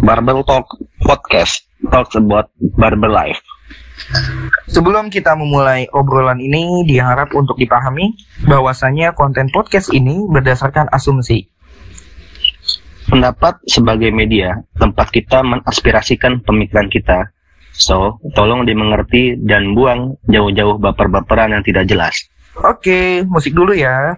Barbel Talk Podcast talks about barber life. Sebelum kita memulai obrolan ini, diharap untuk dipahami bahwasanya konten podcast ini berdasarkan asumsi. Pendapat sebagai media, tempat kita mengaspirasikan pemikiran kita. So, tolong dimengerti dan buang jauh-jauh baper-baperan yang tidak jelas. Oke, musik dulu ya.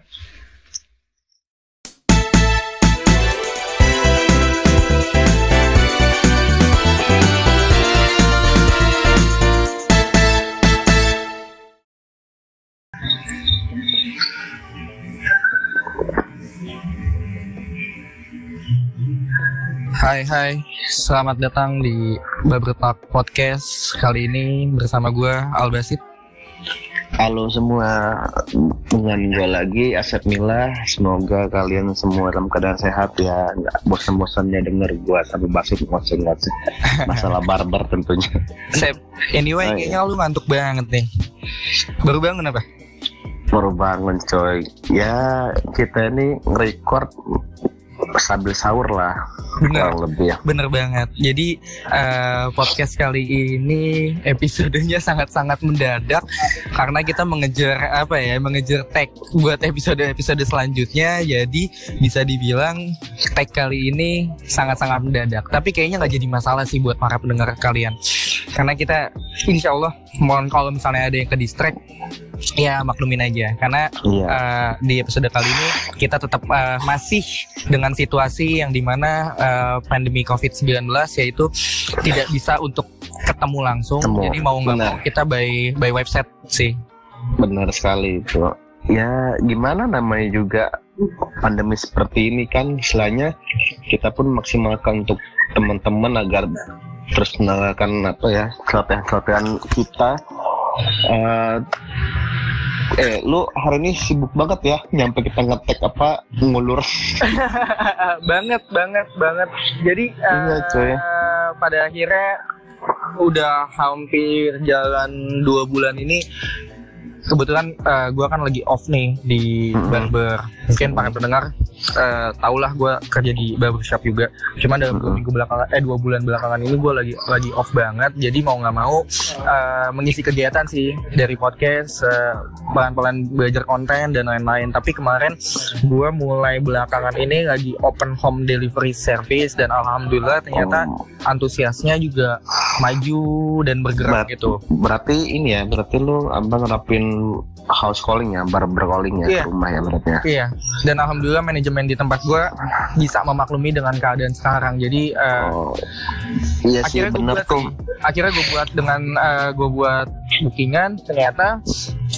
Hai hai, selamat datang di Barber Talk Podcast Kali ini bersama gue Albasit Halo semua, dengan gue lagi Asep Mila. Semoga kalian semua dalam keadaan sehat ya, nggak bosan-bosannya denger gue sampai basit ngoceh-ngoceh masalah barber tentunya. Sep, anyway Oh, iya. kayaknya lu ngantuk banget nih Baru bangun apa? Baru bangun coy. Ya kita ini nge-record sambil sahur lah, Bener, kurang lebih ya. bener banget. Jadi eh, podcast kali ini episodenya sangat-sangat mendadak Karena kita mengejar apa ya, mengejar tag buat episode-episode selanjutnya. Jadi bisa dibilang tag kali ini sangat-sangat mendadak. Tapi kayaknya nggak jadi masalah sih buat para pendengar kalian. Karena kita insya Allah mohon kalau misalnya ada yang ke distract Ya maklumin aja Karena Iya. uh, di episode kali ini kita tetap uh, masih dengan situasi yang di mana uh, pandemi COVID-19 yaitu tidak bisa untuk ketemu langsung. Ketemu, Jadi mau nggak mau kita by by website sih. Benar sekali itu. Ya gimana namanya juga pandemi seperti ini kan istilahnya kita pun maksimalkan untuk teman-teman agar terus menanggalkan apa ya kelatihan-kelatihan kita. Eh, eh lu hari ini sibuk banget ya nyampe kita ngetek apa ngulur banget banget banget. Jadi Iya, coy. uh, pada akhirnya udah hampir jalan dua bulan ini kebetulan uh, gue kan lagi off nih di Mm-mm. barber. Mungkin para pendengar uh, tau lah gue kerja di barbershop juga. Cuma dalam dua Mm-mm. minggu belakangan eh dua bulan belakangan ini gue lagi lagi off banget. Jadi mau nggak mau uh, mengisi kegiatan sih dari podcast uh, pelan-pelan belajar konten dan lain-lain. Tapi kemarin gue mulai belakangan ini lagi open home delivery service dan alhamdulillah ternyata Oh, antusiasnya juga maju dan bergerak Ber- gitu. berarti ini ya berarti lu apa nerapin house calling ya barber calling ya Iya. ke rumah ya berarti ya Iya, dan alhamdulillah manajemen di tempat gue bisa memaklumi dengan keadaan sekarang. Jadi eh, oh iya sih akhirnya gue buat tuh sih, akhirnya gue buat dengan gue buat bookingan. Ternyata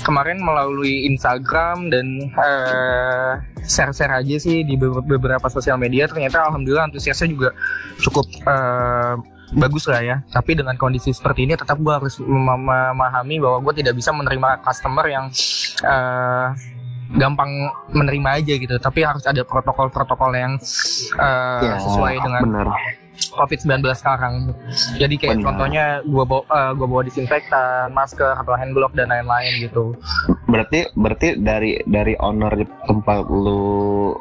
kemarin melalui Instagram dan eh, share-share aja sih di beber- beberapa sosial media. Ternyata alhamdulillah antusiasnya juga cukup eh, bagus lah ya. Tapi dengan kondisi seperti ini tetap gue harus mem- memahami bahwa gue tidak bisa menerima customer yang eh, gampang menerima aja gitu. Tapi harus ada protokol-protokol yang eh, Ya, sesuai dengan bener COVID-19 sekarang. Jadi kayak Benar. contohnya gua bawa eh, gua bawa disinfektan, masker atau hand glove dan lain-lain gitu. berarti berarti dari dari owner tempat lu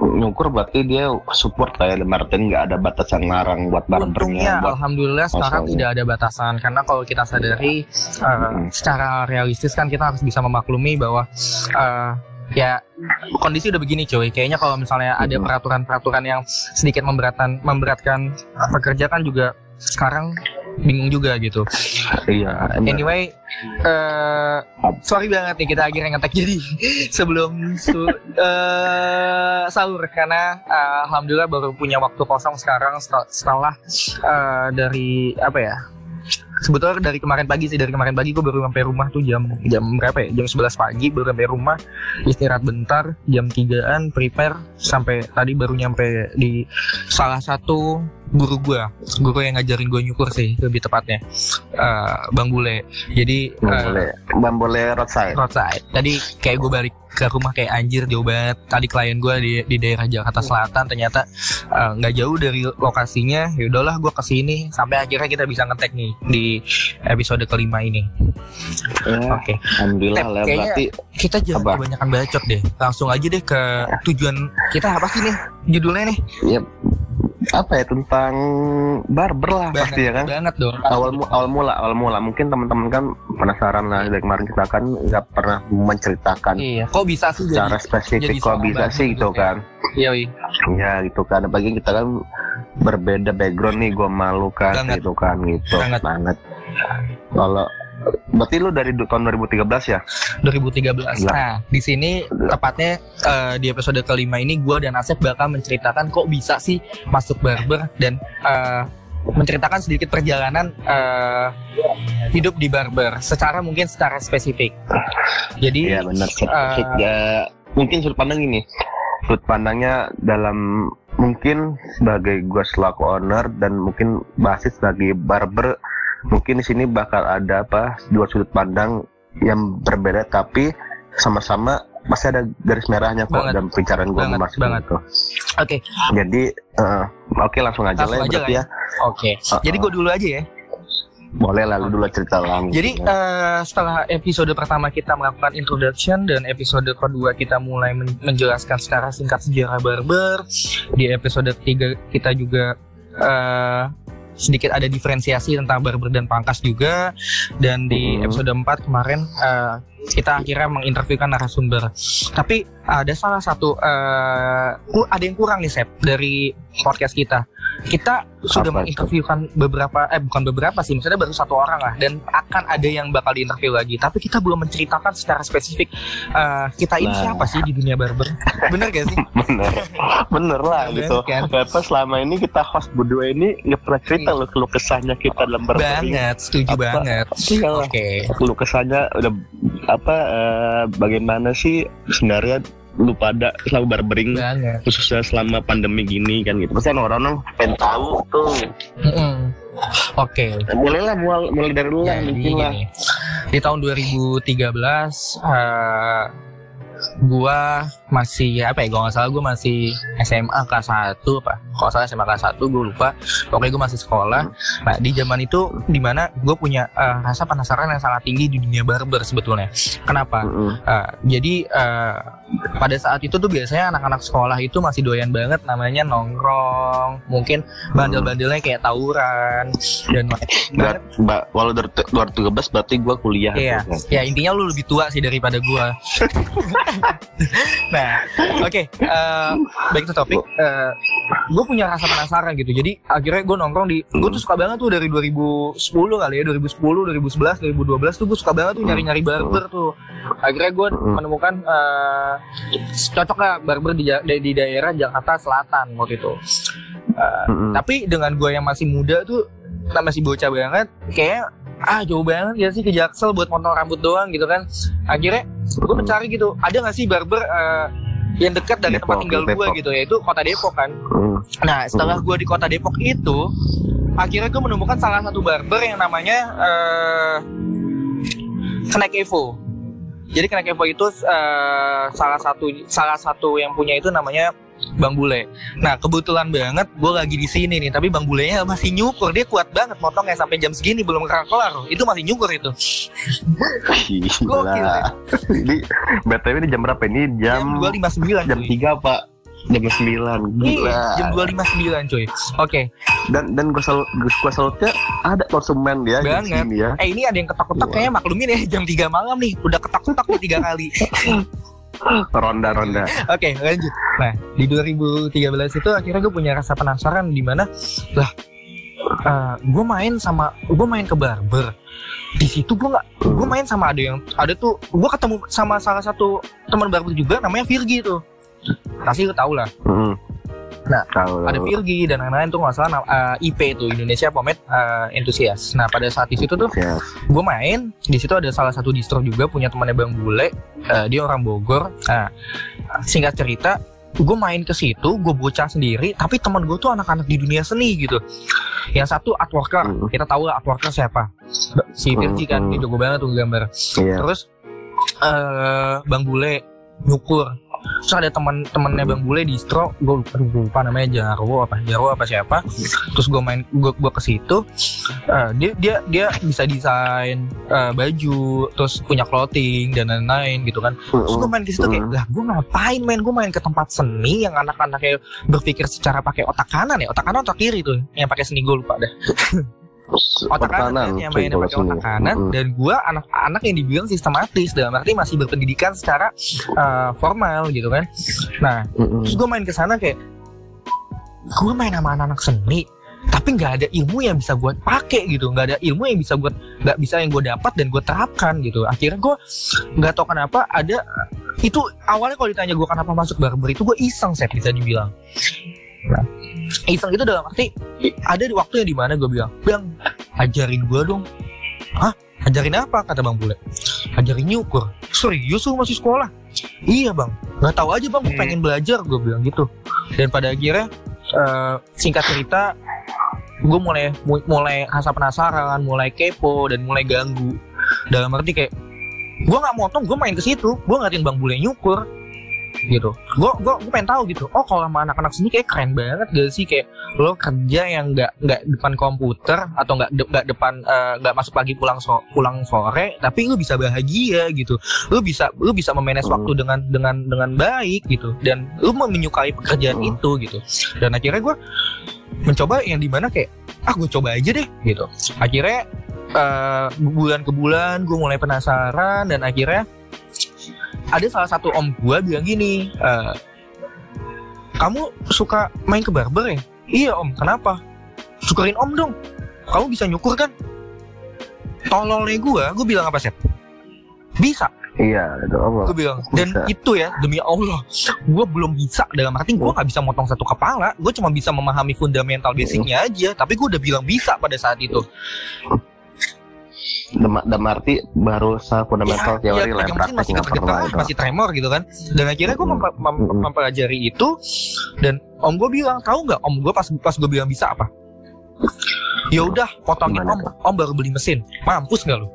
nyukur berarti dia support lah ya Martin nggak ada batasan larang buat Untungnya barbernya buat alhamdulillah sekarang Masalahnya. tidak ada batasan karena kalau kita sadari Mm. secara realistis kan kita harus bisa memaklumi bahwa eh, ya kondisi udah begini cuy. Kayaknya kalau misalnya ada peraturan-peraturan yang sedikit memberatkan memberatkan pekerja kan juga sekarang bingung juga gitu. iya emang. Anyway, eh sorry banget nih kita akhirnya ngetek jadi sebelum su- eh, sahur karena eh, alhamdulillah baru punya waktu kosong sekarang setel- setelah eh, dari apa ya? Sebetulnya dari kemarin pagi sih dari kemarin pagi gue baru sampai rumah tuh jam jam berapa ya? Jam 11 pagi baru sampai rumah istirahat bentar jam 3an prepare sampai tadi baru nyampe di salah satu guru gua guru yang ngajarin gua nyukur sih lebih tepatnya. Eh, bang bule. Jadi Bang eh, boleh bang boleh roadside. roadside. Tadi kayak gue balik ke rumah kayak anjir jauh banget. Tadi klien gue di, di daerah Jakarta Selatan ternyata eh, nggak jauh dari lokasinya. Ya udahlah gue ke sini sampai akhirnya kita bisa ngetek nih di episode kelima ini. Ya, oke. alhamdulillah Tep, lah berarti kita jangan Apa? kebanyakan bacot deh. Langsung aja deh ke tujuan kita apa sih nih? Judulnya nih? Ya apa ya tentang barber lah banget, pasti ya kan? banget dong. Awal mu- awal mula awal mula. Mungkin teman-teman kan penasaran lah dari kemarin kita kan nggak pernah menceritakan iya kok bisa sih jadi secara spesifik jadi kok bisa sih gitu gitu ya. kan? Iya iya. Ya gitu kan. Apalagi kita kan berbeda background nih gua malu kan Banget. gitu kan gitu. Banget. banget. Kalau berarti lu dari tahun 2013 ya 2013. Lah. Nah, di sini tepatnya eh, di episode kelima ini gue dan Asep bakal menceritakan kok bisa sih masuk barber dan eh, menceritakan sedikit perjalanan eh, hidup di barber secara mungkin secara spesifik. Jadi Iya benar eh, Ya, mungkin sudut pandang ini. Sudut pandangnya dalam mungkin sebagai gue selaku owner dan mungkin basis sebagai barber mungkin di sini bakal ada apa dua sudut pandang yang berbeda tapi sama-sama masih ada garis merahnya kok Banget. dalam pembicaraan gue Banget, masuk banget. gitu. oke, Jadi eh, oke langsung aja Langsung lah ya, aja lah ya. oke. Jadi gue dulu aja ya. Boleh lalu dulu cerita langsung. Jadi eh, setelah episode pertama kita melakukan introduction dan episode kedua kita mulai men- menjelaskan secara singkat sejarah barber, di episode ketiga kita juga eh, sedikit ada diferensiasi tentang barber dan pangkas juga dan di Mhm. episode 4 kemarin eh, kita akhirnya menginterviewkan narasumber. Tapi ada salah satu ku- ada yang kurang nih Sep dari podcast kita. Kita sudah Apa itu? menginterviewkan beberapa eh bukan beberapa sih, maksudnya baru satu orang lah dan akan ada yang bakal diinterview lagi. Tapi kita belum menceritakan secara spesifik eh, kita ini Nah. siapa sih di dunia barber. Bener gak sih? bener bener lah Bener gitu kan? Kenapa selama ini kita host berdua ini nggak pernah cerita loh keluh kesahnya kita dalam barbering banget, setuju Apa? banget. Iya. Oke. keluh kesahnya udah apa eh, bagaimana sih sebenarnya lu pada selalu barbering Banget. khususnya selama pandemi gini kan gitu pasti orang-orang pengen tahu tuh Mm-mm. Oke. boleh lah mulai, mulai dari lu lah Jadi mungkin lah di tahun 2013 eh, gua masih apa ya gua nggak salah gua masih SMA kelas 1 apa? Kalau salah SMA kelas 1 gua lupa. Pokoknya gua masih sekolah. Nah di zaman itu di mana gua punya eh, rasa penasaran yang sangat tinggi di dunia barber sebetulnya. Kenapa. Eh, jadi eh, pada saat itu tuh biasanya anak-anak sekolah itu masih doyan banget namanya nongkrong mungkin bandel-bandelnya kayak tawuran dan Berat, ba- walau dari 2013 berarti gua kuliah Iya, ya intinya lu lebih tua sih daripada gua. nah, oke, eh, back to topik. Eh, gue punya rasa penasaran gitu. Jadi akhirnya gue nongkrong di, gue tuh suka banget tuh dari 2010 kali ya, 2010, 2011, 2012 tuh gue suka banget tuh nyari-nyari barber tuh. Akhirnya gue Hmm. menemukan eh, cocok lah barber di, di, di daerah Jakarta Selatan waktu itu. Eh, Mm-mm. tapi dengan gue yang masih muda tuh nah masih bocah banget kayak ah jauh banget ya sih ke Jaksel buat potong rambut doang gitu kan akhirnya gue mencari gitu ada nggak sih barber eh, yang dekat dari tempat Depok, tinggal gue gitu yaitu kota Depok kan Mm. nah setelah gue di kota Depok itu akhirnya gue menemukan salah satu barber yang namanya eh Snack Evo jadi Snack Evo itu eh, salah satu salah satu yang punya itu namanya Bang Bule. Nah kebetulan banget gue lagi di sini nih, tapi Bang Bulenya masih nyukur, dia kuat banget motongnya sampai jam segini belum kelar-kelar. Itu masih nyukur itu. Gokil, Gila. Ini BTW ini jam berapa ini? Jam Jam 2.59 jam cuy. 3 Pak. Jam 9. Gila. Iya, jam 2.59 cuy. Oke, Dan dan gue selalu gue salutnya ada konsumen dia di Banget. sini ya. eh ini ada yang ketok-ketok Wah. kayaknya maklumin ya jam 3 malam nih, udah ketok-ketok nih tiga kali. Ronda-ronda. Oke lanjut. Nah di 2013 itu akhirnya gue punya rasa penasaran di mana lah gue main sama gue main ke barber di situ gue nggak gue main sama ada yang ada tuh gue ketemu sama salah satu teman barber juga namanya Virgi tuh pasti lu tau lah Mm. Nah, Tahu. ada Virgi dan lain-lain tuh nggak salah eh, IP itu Indonesia Pomade eh, Enthusiast. Nah pada saat di situ tuh Ya. gue main di situ ada salah satu distro juga punya temannya bang bule Eh, dia orang Bogor nah singkat cerita gue main ke situ gue bocah sendiri tapi teman gue tuh anak-anak di dunia seni gitu yang satu art worker Hmm. kita tahu lah art worker siapa si Virgi kan Hmm. dia jago banget tuh gambar Iya. terus eh bang bule nyukur terus ada teman temannya bang bule distro gue lupa, lupa namanya Jarwo apa Jarwo apa siapa. Terus gue main gue gue ke situ eh, dia dia dia bisa desain eh, baju terus punya clothing dan lain-lain gitu kan. Terus gue main ke situ kayak lah gue ngapain main? Gue main ke tempat seni yang anak-anaknya berpikir secara pakai otak kanan ya otak kanan otak kiri tuh yang pakai seni gue lupa dah otak kanan yang main pakai otak kanan Mm-mm. dan gua anak-anak yang dibilang sistematis dalam arti masih berpendidikan secara uh, formal gitu kan. Nah Mm-mm. terus gue main ke sana kayak gue main sama anak-anak seni tapi nggak ada ilmu yang bisa gue pakai gitu. Nggak ada ilmu yang bisa gue nggak bisa yang gue dapat dan gue terapkan gitu. Akhirnya gue nggak tahu kenapa ada itu awalnya kalau ditanya gue kenapa masuk barber itu gue iseng set bisa dibilang. Nah, iseng itu dalam arti ada di waktu yang di mana gue bilang bang ajarin gue dong. Hah? Ajarin apa? kata bang bule. Ajarin nyukur. Serius lu masih sekolah. Iya bang. Nggak tahu aja bang gue pengen belajar gue bilang gitu. Dan pada akhirnya eh, singkat cerita gue mulai mu- mulai rasa penasaran mulai kepo dan mulai ganggu. Dalam arti kayak gue nggak motong gue main ke situ. Gue ngeliatin bang bule nyukur gitu. Gue gue gue pengen tahu gitu. Oh kalau sama anak-anak sini kayak keren banget gak sih? Kayak lo kerja yang nggak nggak depan komputer atau nggak de- nggak depan eh, nggak masuk pagi pulang so- pulang sore tapi lu bisa bahagia gitu. Lu bisa lu bisa memanage Hmm. waktu dengan dengan dengan baik gitu. Dan lu menyukai pekerjaan Hmm. itu gitu. Dan akhirnya gue mencoba yang di mana kayak ah gue coba aja deh gitu. Akhirnya eh, bulan ke bulan gue mulai penasaran dan akhirnya ada salah satu om gue bilang gini eh, kamu suka main ke barber ya? Iya om. Kenapa? Syukurin om dong. Kamu bisa nyukur kan? Tololnya gue gue bilang apa sih bisa. Iya, itu Allah. gue bilang dan Bisa. itu ya demi Allah gue belum bisa. Dalam arti gue nggak bisa motong satu kepala. Gue cuma bisa memahami fundamental basicnya aja. Tapi gue udah bilang bisa pada saat itu Dem arti baru sa fundamental ya, teori ya, lah praktek masih nggak masih tremor gitu kan. Dan akhirnya gue mem- mem- mempelajari itu dan om gue bilang tahu nggak om gue pas pas gue bilang bisa apa? Ya udah potongin om om baru beli mesin. Mampus nggak lu?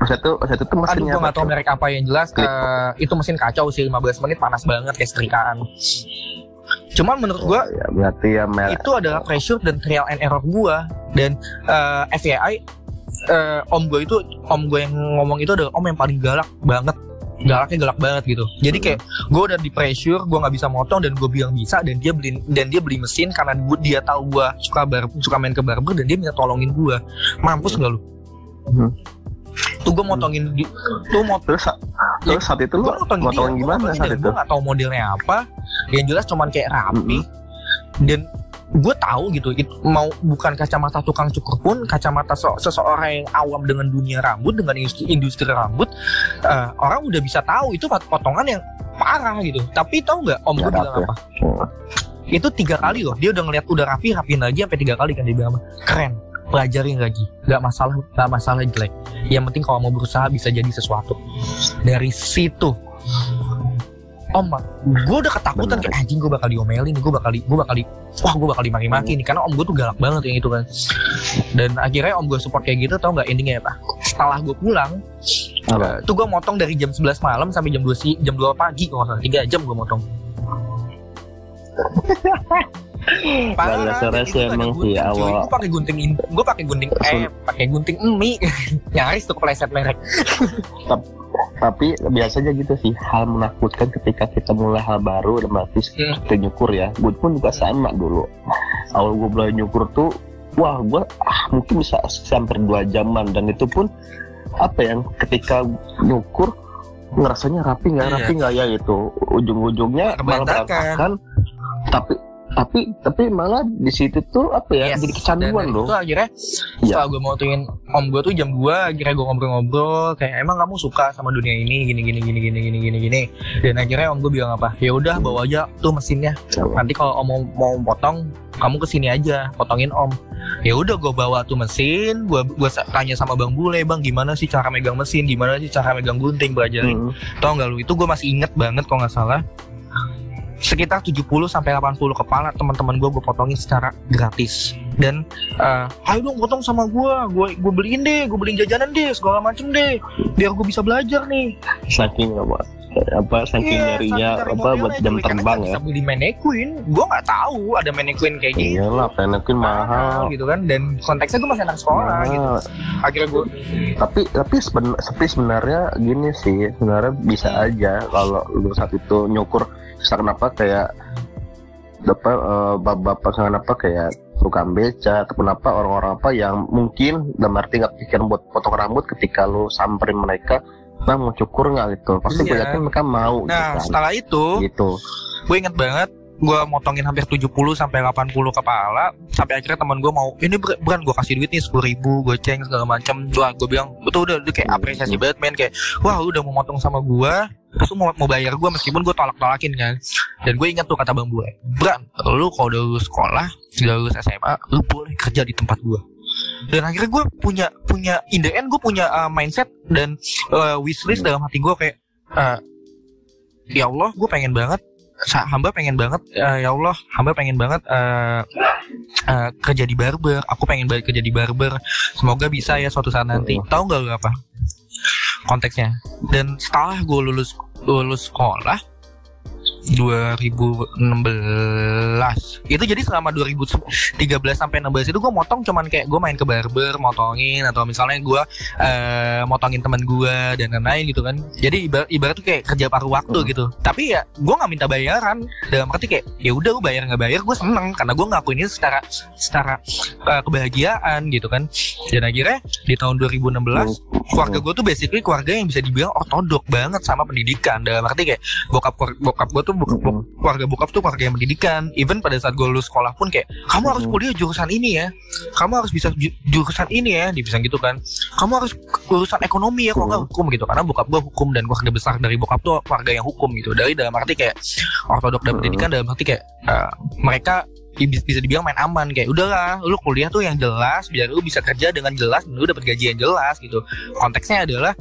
Pas itu tuh aduh mesinnya gue nggak apa tahu tuh? merek apa yang jelas eh, itu mesin kacau sih 15 menit panas banget kayak setrikaan cuman menurut gue Oh, ya, berarti ya itu adalah pressure dan trial and error gua. Dan eh, FYI eh, om gue itu om gue yang ngomong itu adalah om yang paling galak banget. Galaknya galak banget gitu. Jadi kayak gue udah di pressure gue nggak bisa motong dan gue bilang bisa dan dia beli dan dia beli mesin karena gua, dia tahu gue suka bar suka main ke barber dan dia minta tolongin gue mampus nggak lu? Hmm. Tuh gue motongin di, tuh mot Terus sa- terus saat itu lo motongin dia motong gimana saat itu? gue tahu modelnya apa yang jelas cuman kayak rapi dan gue tahu gitu it- mau bukan kacamata tukang cukur pun kacamata se- seseorang yang awam dengan dunia rambut dengan industri, industri rambut eh, orang udah bisa tahu itu pot- potongan yang parah gitu tapi tahu nggak om gue bilang ya? apa Hmm. itu tiga kali loh dia udah ngeliat udah rapi rapiin lagi sampai tiga kali kan dia bilang apa? keren pelajarin lagi. Nggak masalah nggak masalah jelek. Yang penting kalau mau berusaha bisa jadi sesuatu. Dari situ om gue udah ketakutan kayak anjing gue bakal diomelin gue bakal di, gue bakal di, wah gue bakal dimaki-maki nih. Karena om gue tuh galak banget yang itu kan. Dan akhirnya om gue support kayak gitu tau nggak endingnya apa? Setelah gue pulang Apa? tuh gue motong dari jam 11 malam sampai jam 2 si jam 2 pagi kalau nggak salah. 3 jam gue motong Nggak rasa-rasa emang sih, awal. Gue pakai gunting in, gue pakai gunting eh, pakai gunting emi, nyaris tuh kepleset merek. Tapi biasanya gitu sih hal menakutkan ketika kita mulai hal baru dan berarti Hmm. kita nyukur ya. Gue pun juga sama dulu. Awal gue mulai nyukur tuh, wah gue ah, mungkin bisa sampai dua jaman dan itu pun apa yang ketika nyukur ngerasanya rapi nggak Iya. rapi nggak ya gitu ujung-ujungnya malah berantakan tapi tapi tapi malah di situ tuh apa ya Yes. jadi kecanduan loh. Itu akhirnya Iya. setelah gue motongin om gue tuh jam 2 akhirnya gue ngobrol-ngobrol kayak emang kamu suka sama dunia ini gini gini gini gini gini gini gini? Dan akhirnya om gue bilang apa ya udah bawa aja tuh mesinnya. Nanti kalau om mau, mau potong kamu ke sini aja potongin om. Ya udah gue bawa tuh mesin gue gue tanya sama bang bule bang gimana sih cara megang mesin? Gimana sih cara megang gunting? Belajarin Hmm. tau nggak lu itu gue masih inget banget kalau nggak salah sekitar 70 sampai 80 kepala teman-teman gue gue potongin secara gratis. Dan eh, ayo dong potong sama gue gue gue beliin deh gue beliin jajanan deh segala macem deh. Biar gue bisa belajar nih. Saking apa apa saking Iya, nyarinya saking apa modelnya buat jam karena terbang ya? bisa beli mannequin. Gue nggak tahu ada mannequin kayak gitu. Iyalah penekin mahal gitu kan. Dan konteksnya gue masih anak sekolah gitu. Mahal. akhirnya gue tapi tapi seben, tapi sebenarnya gini sih sebenarnya bisa aja kalau lu saat itu nyukur misalkan apa kayak apa eh, bapak-bapak misalkan apa kayak tukang beca ataupun apa orang-orang apa yang mungkin dalam arti nggak pikiran buat potong rambut ketika lu samperin mereka bang mau cukur nggak gitu pasti gue Iya. yakin mereka mau nah gitu kan. setelah itu gitu gue inget banget gue motongin hampir 70 sampai 80 kepala sampai akhirnya teman gue mau ini beran gue kasih duit nih sepuluh ribu goceng segala macam wah gue bilang betul udah udah kayak Hmm. apresiasi banget men kayak wah lu udah mau motong sama gue terus lu mau, mau bayar gue meskipun gue tolak tolakin kan dan gue ingat tuh kata bang gue Bran lu kalau udah lulus sekolah udah lulus SMA lu boleh kerja di tempat gue dan akhirnya gue punya punya in the end gue punya uh, mindset dan uh, wishlist dalam hati gue kayak uh, ya Allah gue pengen banget hamba pengen banget eh, ya Allah hamba pengen banget eh, eh, kerja di barber. Aku pengen banget kerja di barber. Semoga bisa ya suatu saat nanti. Tahu nggak apa? Konteksnya. Dan setelah gue lulus lulus sekolah 2016 itu jadi selama 2013 sampai 16 itu gue motong cuman kayak gue main ke barber motongin atau misalnya gue eh, motongin teman gue dan lain-lain gitu kan. Jadi ibarat ibarat tuh kayak kerja paruh waktu Hmm. gitu. Tapi ya gue nggak minta bayaran. Dalam arti kayak ya udah lu bayar nggak bayar gue seneng. Karena gue ngakuin ini secara secara eh, kebahagiaan gitu kan. Dan akhirnya di tahun 2016 keluarga gue tuh basically keluarga yang bisa dibilang ortodok banget sama pendidikan. Dalam arti kayak bokap bokap gue tuh bokap, Mm-mm. keluarga bokap tuh keluarga yang pendidikan even pada saat gue lulus sekolah pun kayak kamu harus Mm. kuliah jurusan ini ya kamu harus bisa ju- jurusan ini ya dibilang gitu kan kamu harus lulusan ekonomi ya kalau nggak Mm. hukum gitu karena bokap gue hukum dan keluarga besar dari bokap tuh keluarga yang hukum gitu dari dalam arti kayak ortodok dan Mm. pendidikan dalam arti kayak eh, mereka bisa dibilang main aman kayak udahlah lu kuliah tuh yang jelas biar lu bisa kerja dengan jelas dan lu dapat gaji yang jelas gitu konteksnya adalah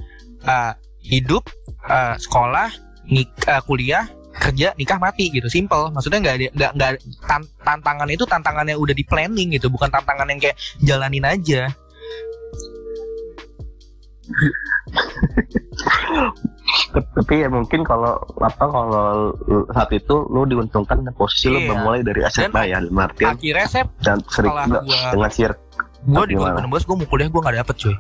eh, hidup eh, sekolah nik eh, kuliah kerja nikah mati gitu. Simple. Maksudnya nggak ada nggak nggak tan- tantangan itu tantangan yang udah di planning gitu. Bukan tantangan yang kayak jalanin aja. Tapi ya mungkin kalau apa kalau saat itu lu diuntungkan posisi lu Iya. bermulai dari SMA ya. Dalam artian akhirnya saya dan sering gua- dengan sir gue di Gimana? 2016 gue mau kuliah gue nggak dapet cuy.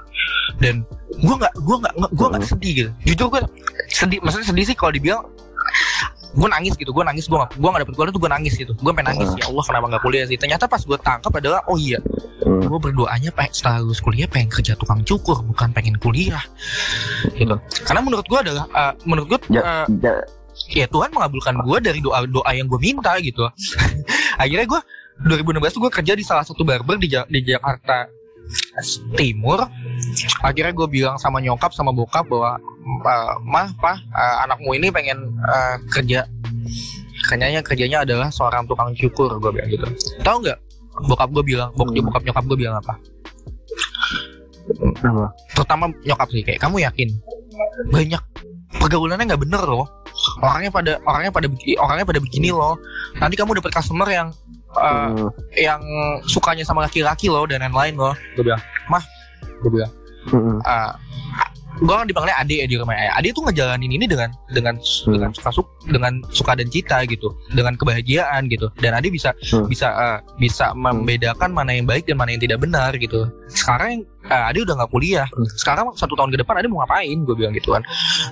Dan gue nggak gue nggak gue nggak Hmm. sedih gitu. Jujur gue sedih maksudnya sedih sih kalau dibilang gue nangis gitu gue nangis gue gak, gue nggak dapet kuliah tuh gue nangis gitu. Gue pengen nangis ya Allah kenapa nggak kuliah sih? Ternyata pas gue tangkap adalah oh iya Hmm. gue berdoanya pengen setelah lulus kuliah pengen kerja tukang cukur bukan pengen kuliah. Gitu. Karena menurut gue adalah eh, menurut gue Ja- ja- ya Tuhan mengabulkan gue dari doa doa yang gue minta gitu. Akhirnya gue 2016 tuh gue kerja di salah satu barber di, Ja- di Jakarta Timur. Akhirnya gue bilang sama nyokap sama bokap bahwa "Eh, mah pak eh, anakmu ini pengen eh, kerja. Kayaknya kerjanya adalah seorang tukang cukur gue bilang gitu. Tahu nggak? Bokap gue bilang bok Hmm. bokap nyokap gue bilang apa? Apa? terutama nyokap sih kayak kamu yakin? Banyak. Pergaulannya nggak bener loh. Orangnya pada orangnya pada orangnya pada begini loh. Nanti kamu dapet customer yang uh, Hmm. yang sukanya sama laki-laki loh dan lain-lain loh gue bilang mah gue bilang Hmm. uh, gue kan dipanggilnya Ade ya di rumah ya. Ade tuh ngejalanin ini dengan dengan dengan suka suka dengan suka dan cita gitu, dengan kebahagiaan gitu. Dan Ade bisa Hmm. bisa uh, bisa membedakan mana yang baik dan mana yang tidak benar gitu. Sekarang uh, Ade udah nggak kuliah. Hmm. Sekarang satu tahun ke depan Ade mau ngapain? Gue bilang gitu kan.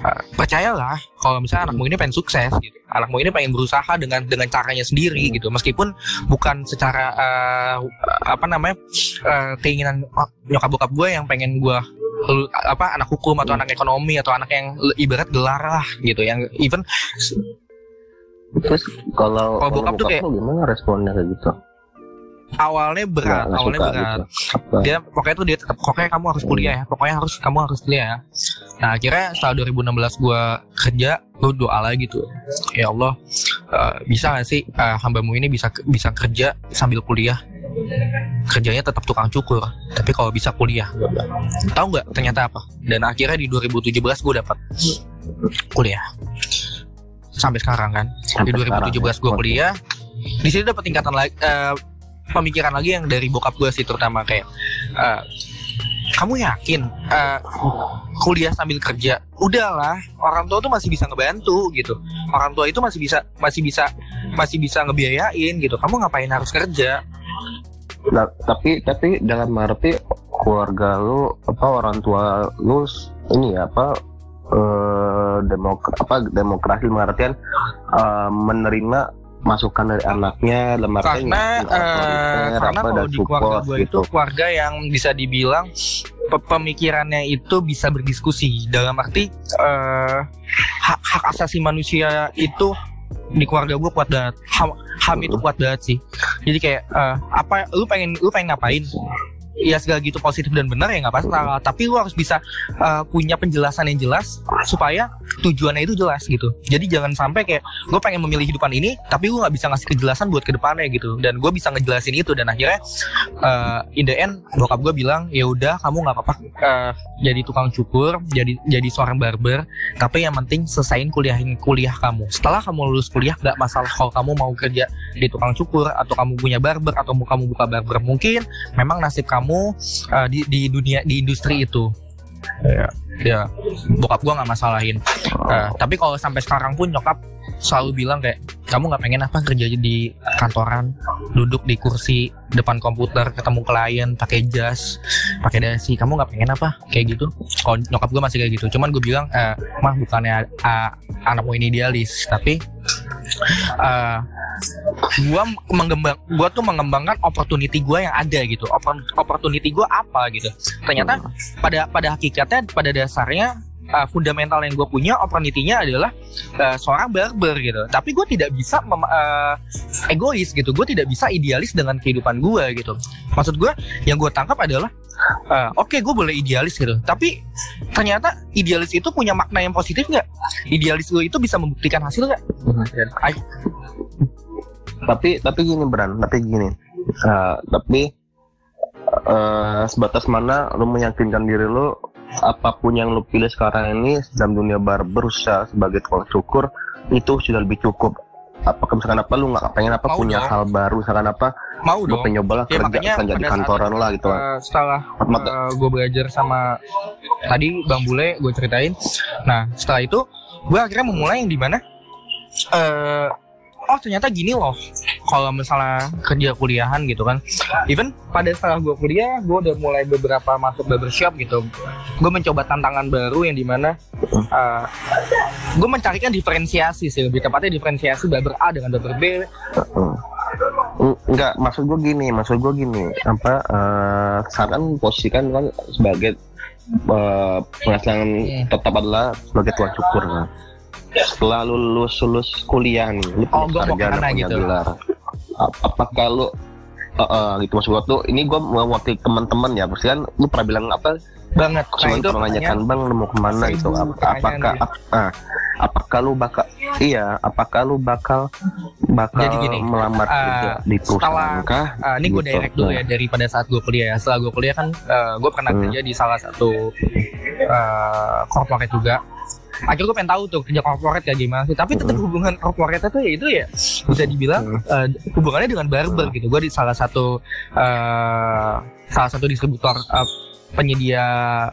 Uh, percayalah kalau misalnya anakmu ini pengen sukses gitu. Anakmu ini pengen berusaha dengan dengan caranya sendiri gitu. Meskipun bukan secara uh, apa namanya uh, keinginan nyokap bokap gue yang pengen gue apa anak hukum atau anak ekonomi atau anak yang ibarat gelar lah gitu. Yang even Terus kalau Kalau bokap tuh kayak- lu gimana responnya kayak gitu? awalnya berat nggak awalnya berat. gitu. Dia pokoknya tuh dia tetap pokoknya kamu harus kuliah ya pokoknya harus kamu harus kuliah ya. Nah akhirnya setelah 2016 gue kerja gue doa lagi tuh. Ya Allah eh, bisa gak sih eh, hambamu ini bisa bisa kerja sambil kuliah kerjanya tetap tukang cukur tapi kalau bisa kuliah. Tahu nggak ternyata apa? Dan akhirnya di 2017 gue dapat kuliah. Sampai sekarang kan? Sampai di 2017 gue kuliah di sini dapat tingkatan lagi eh, pemikiran lagi yang dari bokap gue sih terutama kayak eh, kamu yakin uh, kuliah sambil kerja? Udahlah orang tua tuh masih bisa ngebantu gitu. Orang tua itu masih bisa masih bisa masih bisa ngebiayain gitu. Kamu ngapain harus kerja nah, tapi tapi dalam arti keluarga lu apa orang tua lu ini ya apa eh, demok apa demokrasi mengartikan eh, menerima masukan dari anaknya dalam artian karena uh, karena kalau di keluarga gue gitu. itu keluarga yang bisa dibilang pe- pemikirannya itu bisa berdiskusi dalam arti eh, hak hak asasi manusia itu di keluarga gue kuat banget. Ham, ham itu kuat banget sih. Jadi kayak eh, apa lu pengen lu pengen ngapain ya segala gitu positif dan benar ya nggak masalah tapi lu harus bisa eh, punya penjelasan yang jelas supaya tujuannya itu jelas gitu. Jadi jangan sampai kayak gue pengen memilih hidupan ini tapi gue nggak bisa ngasih kejelasan buat ke depannya gitu. Dan gue bisa ngejelasin itu dan akhirnya eh, in the end bokap gue bilang ya udah kamu nggak apa-apa eh, jadi tukang cukur jadi jadi seorang barber tapi yang penting selesaiin kuliah kuliah kamu. Setelah kamu lulus kuliah nggak masalah kalau kamu mau kerja di tukang cukur atau kamu punya barber atau kamu buka barber mungkin memang nasib kamu uh, di di dunia di industri itu. Ya ya bokap gua nggak masalahin. Uh, tapi kalau sampai sekarang pun nyokap selalu bilang kayak kamu nggak pengen apa kerja di kantoran duduk di kursi depan komputer ketemu klien pakai jas pakai dasi. Kamu nggak pengen apa? Kayak gitu. Kalau nyokap gue masih kayak gitu. Cuman gue bilang eh, mah bukannya uh, anakmu ini idealis tapi uh, gua mengembang gua tuh mengembangkan opportunity gua yang ada gitu. Oppor- opportunity gua apa gitu. Ternyata pada pada hakikatnya pada dasarnya uh, fundamental yang gue punya opportunity-nya adalah uh, seorang barber gitu. Tapi gue tidak bisa mem- uh, egois gitu. Gue tidak bisa idealis dengan kehidupan gue gitu. Maksud gue yang gue tangkap adalah uh, oke gue boleh idealis gitu. Tapi ternyata idealis itu punya makna yang positif nggak? Idealis gue itu bisa membuktikan hasil nggak tapi tapi gini Bran. Tapi gini. Eh, tapi eh, sebatas mana lu meyakinkan diri lu apa pun yang lu pilih sekarang ini dalam dunia barber usaha sebagai tukang cukur itu sudah lebih cukup. Apakah misalkan apa lu nggak pengen apa Mau punya dong. hal baru misalkan apa mau dong. pengen nyoba lah Ya, kerja kerja di kantoran lah gitu kan Uh, setelah Mata- gue belajar sama tadi bang bule gue ceritain. Nah setelah itu gue akhirnya memulai yang di mana eh oh ternyata gini loh. Kalau misalnya kerja kuliahan gitu kan. Even pada setelah gue kuliah gue udah mulai beberapa masuk barbershop gitu. Gue mencoba tantangan baru yang di mana uh, gue mencarikan diferensiasi sih. Lebih tepatnya diferensiasi barber A dengan barber B. Enggak, maksud gue gini, maksud gue gini, apa eh sekarang posisikan kan sebagai eh, penghasilan Hmm. tetap adalah sebagai tukang cukur kan. Setelah lu lulus lulus kuliah nih, lu Oh, gua mau sarjana, ke mana punya gitu. gelar. Apakah lu eh, eh, gitu maksud gue tuh, ini gue mewakili teman-teman ya, pasti kan lu pernah bilang apa? banget nah Cuman itu pernah nanyakan bang, lu mau ke mana? Ap- pertanyaan Apakah, ap- ah, apakah lu bakal, iya, apakah lu bakal bakal Jadi gini, melamar eh, kerja di perusahaan setelah- kah? Ah, ini gue Gitu. direct dulu ya dari pada saat gue kuliah ya. Setelah gue kuliah kan gue pernah Hmm. kerja di salah satu eh, corporate juga. Akhirnya gue pengen tahu tuh kerja corporate kayak gimana sih. Tapi tetap hubungan corporate itu ya itu ya bisa dibilang eh, hubungannya dengan barber gitu. Gue di salah satu eh, salah satu distributor eh, penyedia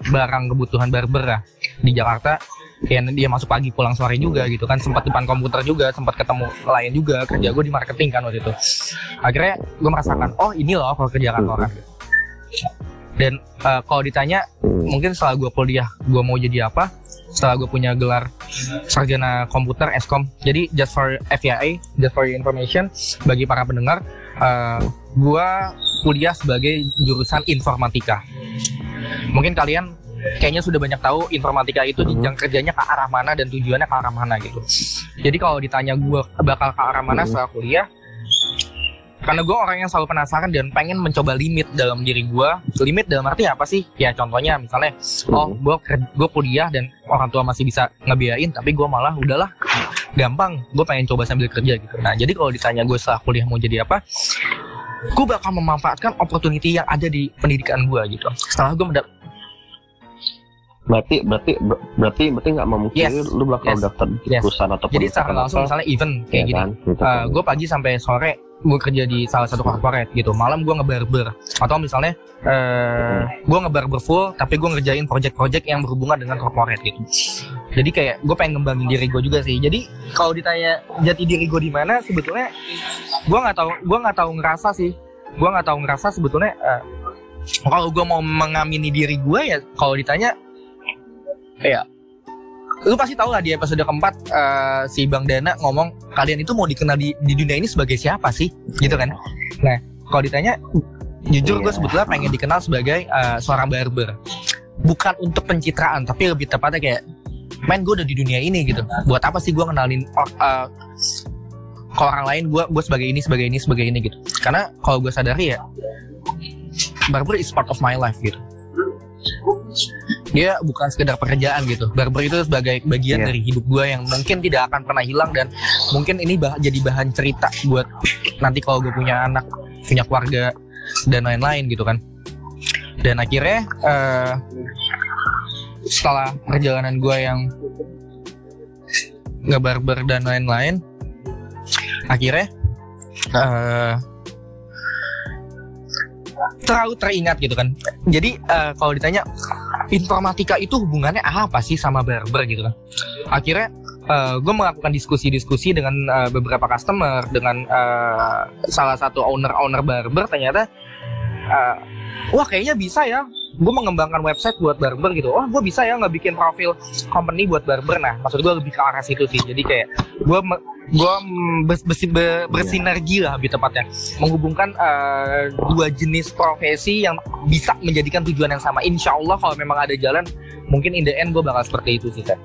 barang kebutuhan barber lah di Jakarta. Kayak dia masuk pagi pulang sore juga gitu kan sempat depan komputer juga sempat ketemu klien juga kerja gue di marketing kan waktu itu akhirnya gue merasakan oh ini loh kalau kerja kantoran dan eh, kalau ditanya Hmm. mungkin setelah gue kuliah gue mau jadi apa setelah gue punya gelar sarjana komputer eskom jadi just for FYI just for your information bagi para pendengar eh, gue kuliah sebagai jurusan informatika. Mungkin kalian kayaknya sudah banyak tahu informatika itu jenjang kerjanya ke arah mana dan tujuannya ke arah mana gitu. Jadi kalau ditanya gue bakal ke arah mana setelah kuliah karena gue orang yang selalu penasaran dan pengen mencoba limit dalam diri gue limit dalam arti apa sih? Ya contohnya misalnya oh gue gue kuliah dan orang tua masih bisa ngebiayain tapi gue malah udahlah gampang gue pengen coba sambil kerja gitu. Nah jadi kalau ditanya gue setelah kuliah mau jadi apa gue bakal memanfaatkan opportunity yang ada di pendidikan gue gitu. Setelah gue mendap berarti berarti ber- berarti berarti nggak memungkiri Yes. lu bakal Yes. daftar di Yes. perusahaan atau jadi secara langsung misalnya event kayak gini. gitu Uh, gue pagi sampai sore gue kerja di salah satu corporate gitu. Malam gue ngebarber. Atau misalnya uh, gue ngebarber full tapi gue ngerjain project-project yang berhubungan dengan corporate gitu. Jadi kayak gue pengen ngembangin diri gue juga sih. Jadi kalau ditanya jati diri gue di mana sebetulnya gue nggak tahu gue nggak tahu ngerasa sih. Gue nggak tahu ngerasa sebetulnya uh, kalau gue mau mengamini diri gue ya kalau ditanya ya lu pasti tahu lah di episode keempat eh, si Bang Dana ngomong kalian itu mau dikenal di, di dunia ini sebagai siapa sih? Gitu kan. Nah kalau ditanya jujur gue Iya. sebetulnya pengen dikenal sebagai eh, seorang barber. Bukan untuk pencitraan tapi lebih tepatnya kayak main gue udah di dunia ini gitu. Buat apa sih gue kenalin or- eh, ke orang lain gue gue sebagai ini sebagai ini sebagai ini gitu. Karena kalau gue sadari ya barber is part of my life gitu dia bukan sekedar pekerjaan gitu barber itu sebagai bagian Iya. dari hidup gue yang mungkin tidak akan pernah hilang dan mungkin ini bah- jadi bahan cerita buat nanti kalau gue punya anak punya keluarga dan lain-lain gitu kan dan akhirnya eh, setelah perjalanan gue yang nggak barber dan lain-lain akhirnya eh, terlalu teringat gitu kan. Jadi eh, kalau ditanya informatika itu hubungannya apa sih sama barber gitu kan? Akhirnya gue melakukan diskusi-diskusi dengan eh, beberapa customer dengan eh, salah satu owner-owner barber ternyata eh, wah kayaknya bisa ya gue mengembangkan website buat barber gitu. Oh gue bisa ya nggak bikin profil company buat barber. Nah maksud gue lebih ke arah situ sih. Jadi kayak gue gue bersinergi lah lebih tepatnya. Menghubungkan eh, dua jenis profesi yang bisa menjadikan tujuan yang sama. Insya Allah kalau memang ada jalan mungkin in the end gue bakal seperti itu sih Seth.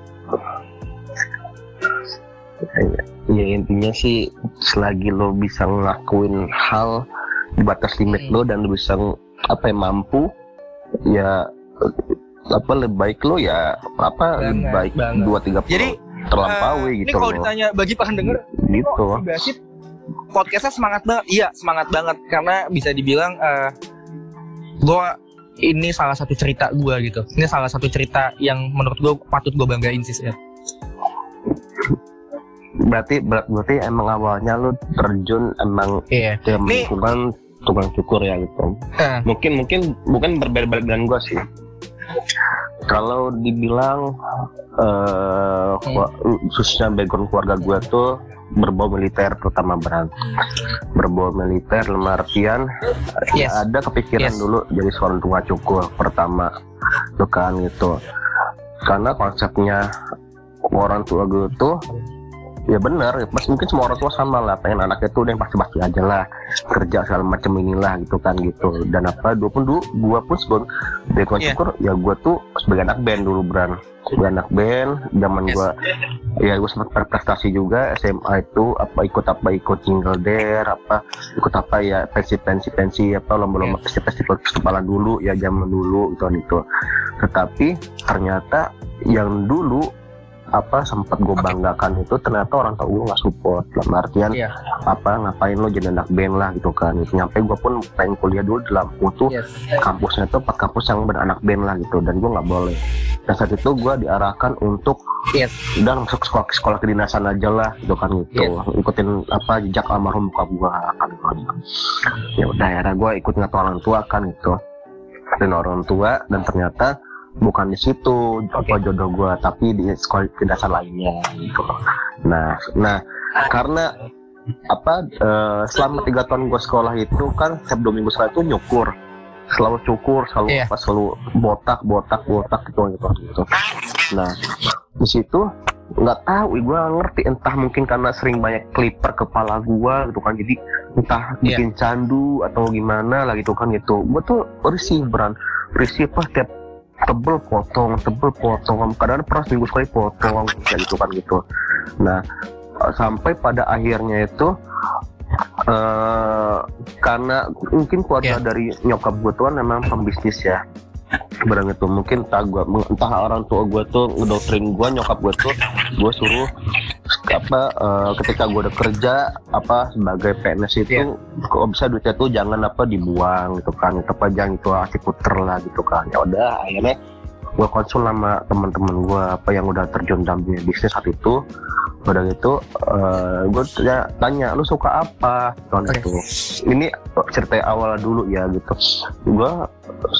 ya intinya sih selagi lo bisa ngelakuin hal di batas limit Hmm. lo dan lo bisa apa ya mampu ya apa lebih baik lo ya apa lebih baik dua tiga Jadi, terlampaui Eh, gitu ini kalau loh. ditanya bagi pendengar gitu kok si Basit podcastnya semangat banget iya semangat banget. Karena bisa dibilang eh gue ini salah satu cerita gue gitu. Ini salah satu cerita yang menurut gue patut gue banggain sih Seth. berarti ber- berarti emang awalnya lo terjun emang iya. ya Nih- bukan tukang cukur ya gitu. Eh, mungkin mungkin bukan berbeda-beda dengan gua sih. Kalau dibilang eh wa- khususnya background keluarga gua tuh berbau militer terutama beran berbau militer dalam artian Yes. ya ada kepikiran Yes. dulu jadi seorang tukang cukur pertama. Tuh kan gitu. Karena konsepnya orang tua gue tuh ya benar mas mungkin semua orang tua sama lah pengen anaknya tuh udah yang pasti-pasti aja lah kerja segala macam inilah gitu kan gitu dan apa dua pun dulu gua pun sebagai background Iya. cukur ya gua tuh sebagai anak band dulu Bran sebagai anak band zaman Yes. gua ya gua sempat berprestasi juga SMA itu apa ikut apa ikut jingle dare apa ikut apa ya pensi pensi pensi apa lomba-lomba festival festivalan dulu ya zaman dulu gitu kan itu tetapi ternyata yang dulu apa sempat gue banggakan itu ternyata orang tua gue nggak support dalam artian Iya. apa ngapain lo jadi anak band lah gitu kan gitu. nyampe gue pun pengen kuliah dulu di Lampung tuh yes kampusnya tuh empat kampus yang beranak band lah gitu dan gue nggak boleh dan saat itu gue diarahkan untuk Yes. udah masuk sekolah sekolah kedinasan aja lah gitu kan gitu Yes. ikutin apa jejak almarhum buka gue kan gitu. ya udah ya gue ikut ngatur orang tua kan gitu dan orang tua dan ternyata bukan di situ apa jodoh gue tapi di sekolah kedinasan lainnya gitu. Nah nah karena apa eh, selama tiga tahun gue sekolah itu kan setiap dua minggu sekali itu nyukur. Selalu cukur selalu Iya. apa selalu botak botak botak gitu gitu gitu. Nah di situ nggak tahu gue ngerti. Entah mungkin karena sering banyak clipper kepala gua gitu kan. Jadi entah Iya. bikin candu atau gimana lah gitu kan gitu. Gue tuh risih beran risih apa tiap tebel potong tebel potong. Kadang pernah seminggu sekali potong kayak gitu kan gitu. Nah sampai pada akhirnya itu eh karena mungkin keluarga Iya. dari nyokap gue tuh kan memang pembisnis ya barang itu mungkin entah gua entah orang tua gue tuh ngedoktrin gue nyokap gue tuh gue suruh apa eh, ketika gue udah kerja apa sebagai PNS itu Iya. kalau bisa duitnya tuh jangan apa dibuang gitu kan tetap aja gitu kasih puter lah gitu kan ya udah akhirnya gue konsul sama teman-teman gue apa yang udah terjun dalam dunia bisnis saat itu udah gitu uh, gue tanya, tanya lu suka apa tahun Oke. itu ini cerita awal dulu ya gitu gue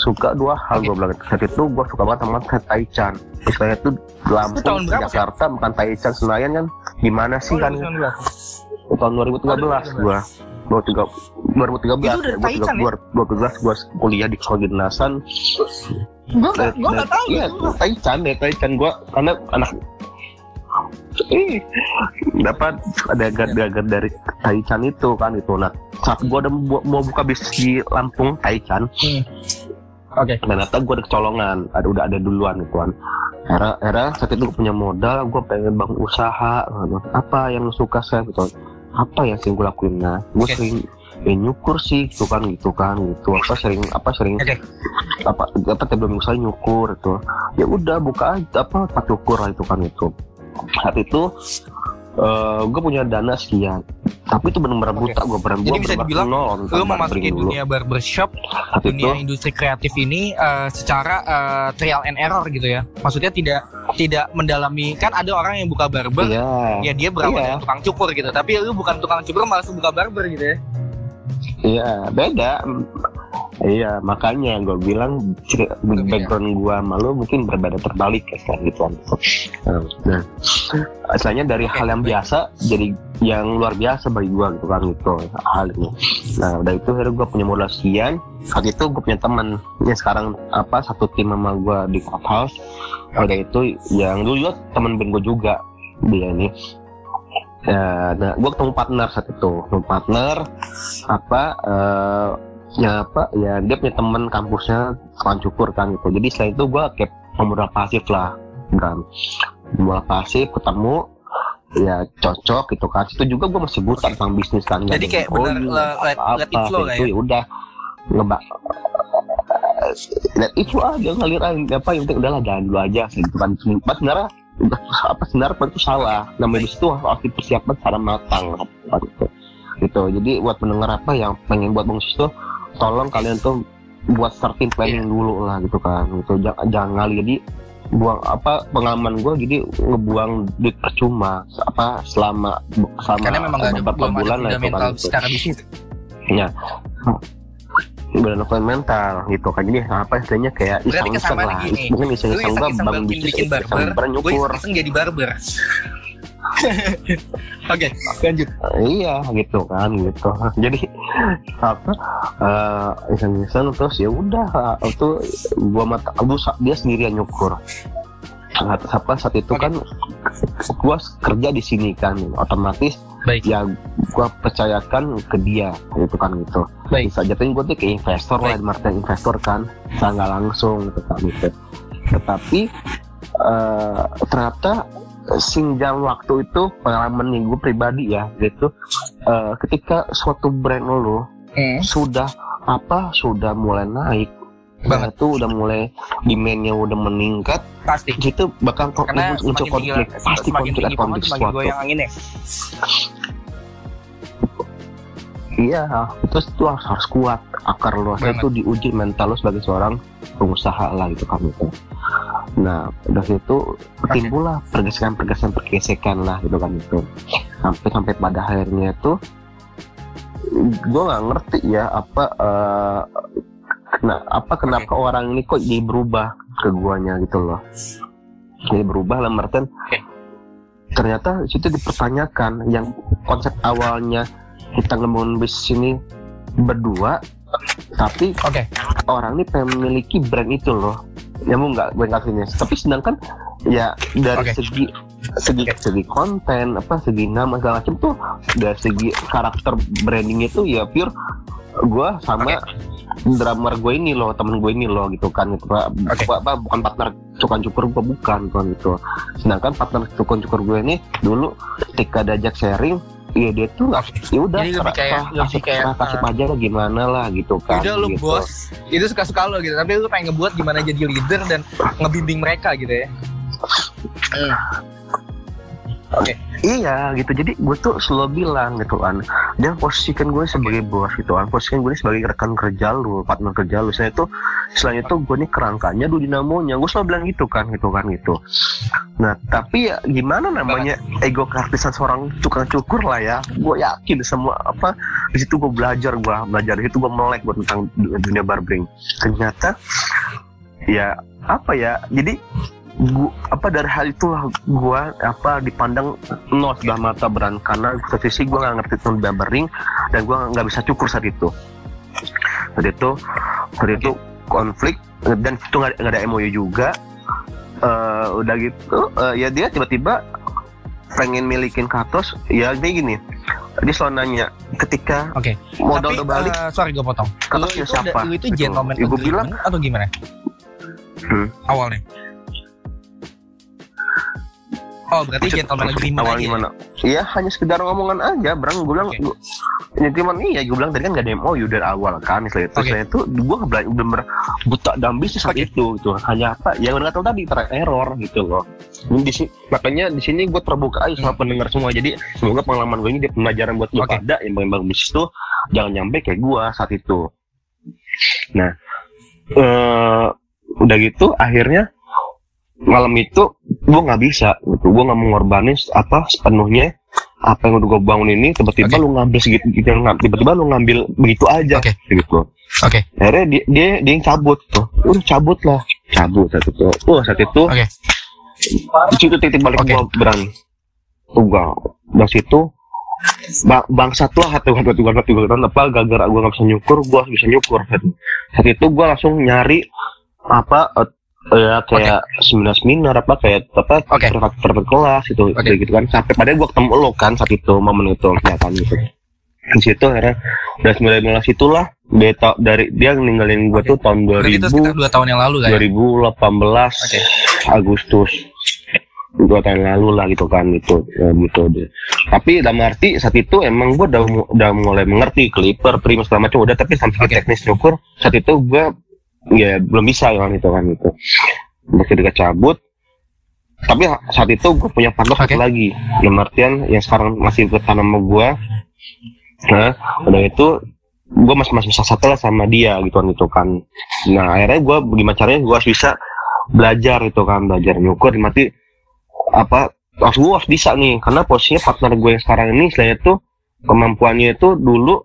suka dua hal Oke. gue bilang saat itu gue suka banget sama Taichan istilahnya itu Lampung sih? Jakarta bukan Taichan Senayan kan gimana sih Oh, kan 2019. tahun 2013 gua 2013 2013 Itu udah Taichan ya? 2013 gua kuliah di sekolah Gue nggak, gue nggak tahu. iya Taichan ya Taichan gua. Karena anak Ih, dapat ada gagar dari Taichan itu kan itu. Nah saat gua udah mau, mau buka bisnis di Lampung Taichan Oke. ternyata gue ada kecolongan ada udah ada duluan gitu kan. Era era saat itu gue punya modal gue pengen bangun usaha apa yang lu suka saya gitu. Apa yang sering gue lakuin nah? Gue Oke. sering ya nyukur sih gitu kan gitu kan gitu apa sering apa sering Oke. apa apa tiap dua minggu sekali nyukur itu ya udah buka aja apa tempat cukur lah itu kan itu saat itu gue punya dana sekian tapi itu benar-benar Oke. buta gue benar Jadi bisa dibilang nol Lu memasuki dunia barbershop, itu dunia industri kreatif ini eh, secara eh, trial and error gitu ya. Maksudnya tidak tidak mendalami kan ada orang yang buka barber iya ya dia berawal Iya. dari tukang cukur gitu. Tapi lu bukan tukang cukur malah buka barber gitu ya. Iya, beda. Iya, makanya gue bilang ciri- background gue malu mungkin berbeda terbalik ya sekarang gitu kan. Nah, asalnya dari hal yang biasa jadi yang luar biasa bagi gue gitu kan gitu hal ini. Nah, udah itu akhirnya gue punya modal sekian. Saat itu gue punya teman yang sekarang apa satu tim sama gue di clubhouse. Udah itu yang dulu juga teman gue juga dia ini. Ya, nah, gue ketemu partner saat itu, ketemu partner apa eh ya apa ya dia punya temen kampusnya tukang cukur kan gitu. Jadi setelah itu gue kayak pemodal pasif lah kan. Pemodal pasif ketemu ya cocok gitu kan. Itu juga gue masih buta tentang bisnis kan Jadi kayak benar coding, le- let, apa, let it flow lah itu ya. ya udah ngebak let it flow aja ngalir aja. Apa yang penting udahlah jalan dulu aja gitu kan. Sebenarnya apa? Sebenarnya itu salah. Namanya di situ harus dipersiapkan secara matang apa gitu. Gitu. Jadi buat pendengar apa yang pengen buat bangsa itu tolong kalian tuh buat starting planning Iya. dulu lah gitu kan. Gitu. Jangan, jangan ngalir jadi buang apa pengalaman gue jadi ngebuang duit percuma apa selama selama Karena memang beberapa bulan lah itu kan secara bisnis. Benar mental gitu kan jadi apa istilahnya kayak iseng-iseng kesamaan lah gini. mungkin Lu iseng-iseng gue bangun bikin bisnis bikin barber, iseng gue nyukur iseng jadi barber. Oke, lanjut. iya gitu kan gitu jadi apa eh iseng-iseng terus ya udah itu gua mata sa- dia sendirian nyukur apa saat itu Oke. kan gua kerja di sini kan otomatis Baik. ya gua percayakan ke dia gitu kan gitu Baik. bisa jatuhin gue tuh kayak investor lah Baik. market investor kan saya nggak langsung gitu kan gitu tetapi eh, ternyata sinjang waktu itu pengalaman yang gue pribadi ya gitu eh, ketika suatu brand lo Hmm, sudah apa sudah mulai naik Banget. nah, itu udah mulai demandnya udah meningkat pasti. di situ bakal kok Karena muncul konflik pasti semakin konflik tinggi konflik semakin suatu goyang anginnya. Iya, terus itu harus, harus kuat akar lu Banget. itu diuji mental lu sebagai seorang pengusaha lah gitu kan itu. Nah, dari situ timbullah pergesekan-pergesekan pergesekan lah gitu kan itu. Sampai sampai pada akhirnya itu gue nggak ngerti ya apa eh, kena, apa kenapa orang ini kok jadi berubah ke guanya gitu loh. Jadi berubah lah Martin. Oke. Ternyata situ dipertanyakan yang konsep awalnya kita ngomongin bisnis ini berdua tapi Oke. orang ini pengen memiliki brand itu loh ya mau nggak gue ngasihnya tapi sedangkan ya dari Oke. segi segi segi konten apa segi nama segala macam tuh dari segi karakter branding itu ya pure gue sama drummer gue ini loh temen gue ini loh gitu kan gitu Pak. Oke. Apa, bukan partner cukan cukur gue bukan kan gitu sedangkan partner cukan cukur gue ini dulu ketika diajak sharing ya dia tuh nggak ya udah serah- kayak- kasih kayak, kasih uh, aja lah gimana lah gitu kan Udah lu gitu. bos, itu suka-suka lo gitu. Tapi lu pengen ngebuat gimana jadi leader dan ngebimbing mereka gitu ya. Hmm. Oke. Iya gitu. Jadi gue tuh selalu bilang gitu kan dia posisikan gue sebagai bos gitu kan posisikan gue sebagai rekan kerja lu partner kerja lu. Saya tuh selain itu gue nih kerangkanya lu dinamonya. Gue selalu bilang gitu kan gitu kan gitu. Nah tapi ya gimana namanya ego keartisan seorang tukang cukur lah ya. Gue yakin semua apa di situ gue belajar gue belajar. Di situ gue melek buat tentang dunia barbering. Ternyata ya apa ya jadi gua, apa dari hal itulah gua apa dipandang nol sudah mata beran karena satu sisi gua nggak ngerti tentang barbering dan gua nggak bisa cukur saat itu saat itu saat itu konflik dan itu nggak ada MOU juga Eh, udah gitu eh, ya dia tiba-tiba pengen milikin katos ya dia gini dia selalu nanya ketika Oke. modal udah balik eh, sorry gue potong. Itu, siapa? lu itu Gitu. gentleman Ya, gua bilang- atau gimana? Hmm. Awalnya. Oh berarti gentleman agreement awal ya? gimana? Iya hanya sekedar ngomongan aja, Brang. Gue bilang, gua- ya cuman iya, gue bilang tadi kan gak ada MOU dari awal kan, istilah itu. Istilah itu gue bener-bener buta dalam bisnis saat Oke. itu, gitu. Hanya apa? Ya udah tahu tadi ter- error gitu loh. Ini di sini, makanya di sini gue terbuka aja sama Hmm. pendengar semua. Jadi semoga pengalaman gue ini jadi pembelajaran buat lu Oke. pada yang bangun bisnis tuh jangan nyampe kayak gue saat itu. Nah, eh udah gitu akhirnya malam itu gue nggak bisa gitu gue nggak mengorbanin apa sepenuhnya apa yang udah gue bangun ini tiba-tiba Oke. lu ngambil segitu gitu, tiba-tiba lu ngambil begitu aja Oke. gitu Oke. akhirnya dia dia dia yang cabut tuh udah cabut lah cabut saat itu oh saat itu Oke. di situ titik balik Oke. gua berani tuh gua dari situ bang bangsat lah hati hati hati hati hati apa gara-gara gua nggak bisa nyukur gua harus bisa nyukur saat, saat itu gua langsung nyari apa eh, ya kayak seminar seminar apa kayak apa privat privat kelas itu Oke. kayak gitu kan sampai pada gua ketemu lo kan saat itu momen itu kelihatan gitu di situ akhirnya dari sembilan belas itulah dia ta- dari dia ninggalin gua Oke. tuh tahun Berarti itu 2000 2 tahun yang lalu kan? ya? 2018 Oke. Agustus dua tahun lalu lah gitu kan gitu ya, gitu deh tapi dalam arti saat itu emang gue udah udah mulai mengerti clipper prima segala macam udah tapi sampai ke Oke. teknis nyukur saat itu gue ya belum bisa kan gitu kan gitu masih dekat cabut. Tapi saat itu gue punya partner satu Oke. lagi. Dalam artian yang sekarang masih bertahan sama gue nah udah itu gue masih masih bisa satu lah sama dia gitu kan gitu kan. Nah akhirnya gue gimana caranya gue harus bisa belajar itu kan belajar nyukur. Mati apa harus gue harus bisa nih. Karena posisinya partner gue yang sekarang ini selain itu kemampuannya itu dulu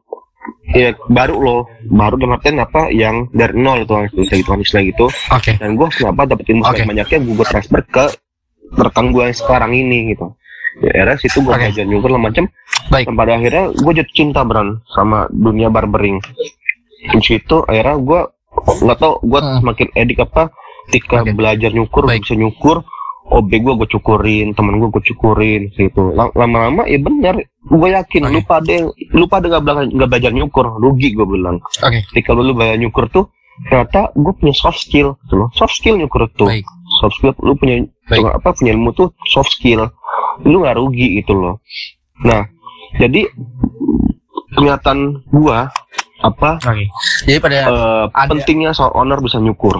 ya baru loh baru dalam artian apa yang dari nol itu kan gitu istilah gitu Oke. dan gue kenapa dapet ilmu Oke. sebanyak banyaknya gue transfer ke rekan gue yang sekarang ini gitu ya akhirnya situ gue Oke. belajar nyukur lah macam Baik. dan pada akhirnya gue jatuh cinta beran sama dunia barbering di situ akhirnya gue nggak tau gue Hmm. semakin edik apa ketika Oke. belajar nyukur Baik. bisa nyukur OB gue gue cukurin temen gue gue cukurin gitu Lam- lama-lama ya bener gue yakin Oke. lu pada lu pada nggak belajar nggak belajar nyukur rugi gue bilang Oke. ketika lu, lu belajar nyukur tuh ternyata gue punya soft skill gitu loh soft skill nyukur tuh Baik. soft skill lu punya Baik. apa punya ilmu tuh soft skill lu nggak rugi gitu loh nah jadi kelihatan gua apa Oke. Jadi pada ada- pentingnya soal owner bisa nyukur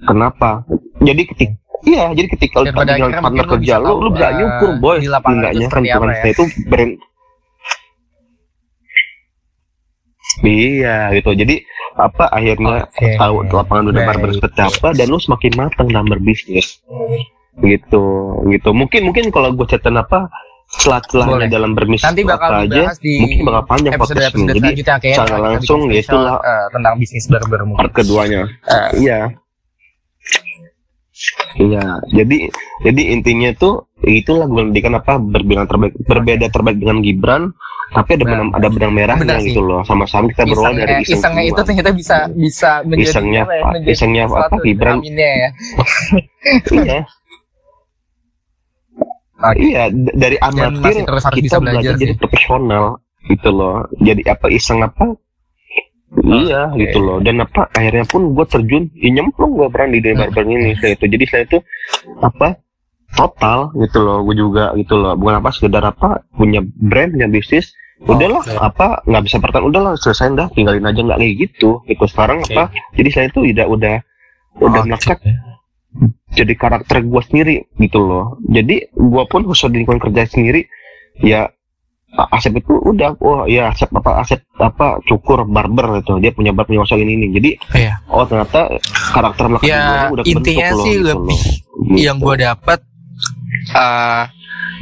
kenapa jadi ketik Iya, jadi ketika lu akhirnya partner kerja lu, lu bisa eh, nyukur boy. lapangan itu Seenggaknya kan bukan apa ya? saya itu brand. Iya, gitu. Jadi apa akhirnya tahu lapangan Baik. barber seperti apa dan lu semakin matang dalam berbisnis. Gitu, gitu. Mungkin mungkin kalau gue ceritain apa Boleh. dalam berbisnis nanti bakal apa aja, di mungkin bakal panjang episode episode. Jadi secara langsung ya itulah eh, tentang bisnis barber mungkin. part keduanya. Eh, Iya. Iya, jadi jadi intinya tuh itulah gue mendikan apa berbeda terbaik berbeda terbaik dengan Gibran, tapi ada Nah. benang ada benang merahnya Benar gitu loh. Sama-sama kita berawal isengnya, dari iseng isengnya itu ternyata bisa bisa menjadi Isengnya apa ya, menjadi Isengnya apa? Gibran. ya. iya, Oke. iya dari amatir kita bisa belajar belajar jadi profesional gitu loh. Jadi apa iseng apa? Iya Oke. gitu loh dan apa akhirnya pun gue terjun ya nyemplung gue peran di dunia Hmm. barber ini saya itu jadi saya itu apa total gitu loh gue juga gitu loh bukan apa sekedar apa punya brand punya bisnis udahlah Oke. apa nggak bisa bertahan udahlah selesai dah tinggalin aja nggak kayak gitu gitu sekarang Oke. apa jadi saya itu udah udah Oke. melekat jadi karakter gue sendiri gitu loh jadi gue pun khusus di lingkungan kerja sendiri ya Asep itu udah oh ya Asep apa Asep apa cukur barber gitu dia punya bar punya ini ini jadi Iya. oh ternyata karakter melekat Ya, udah intinya loh, sih gitu lebih. Gitu. yang gue dapat eh,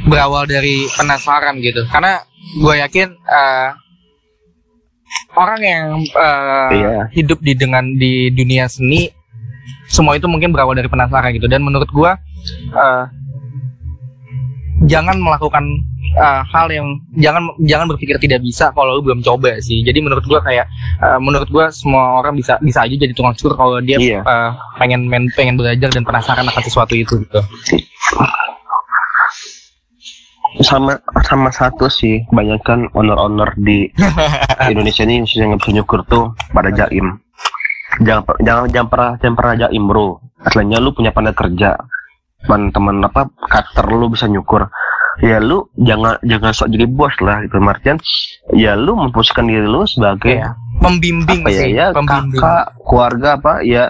berawal dari penasaran gitu karena gue yakin eh, orang yang eh, Iya. hidup di dengan di dunia seni semua itu mungkin berawal dari penasaran gitu dan menurut gue eh, jangan melakukan eh, hal yang jangan jangan berpikir tidak bisa kalau lu belum coba sih. Jadi menurut gue kayak eh, menurut gue semua orang bisa bisa aja jadi tukang cukur kalau dia Iya. eh, pengen main, pengen belajar dan penasaran akan sesuatu itu gitu. Sama sama satu sih kebanyakan owner-owner di Indonesia ini yang nggak bisa nyukur tuh pada jaim. Jangan jangan jangan pernah jangan pernah jaim bro. Aslinya lu punya pandai kerja teman-teman apa cutter lu bisa nyukur ya lu jangan jangan sok jadi bos lah gitu Martian ya lu memposisikan diri lu sebagai Iya. pembimbing apa ya sih ya pembimbing kakak keluarga apa ya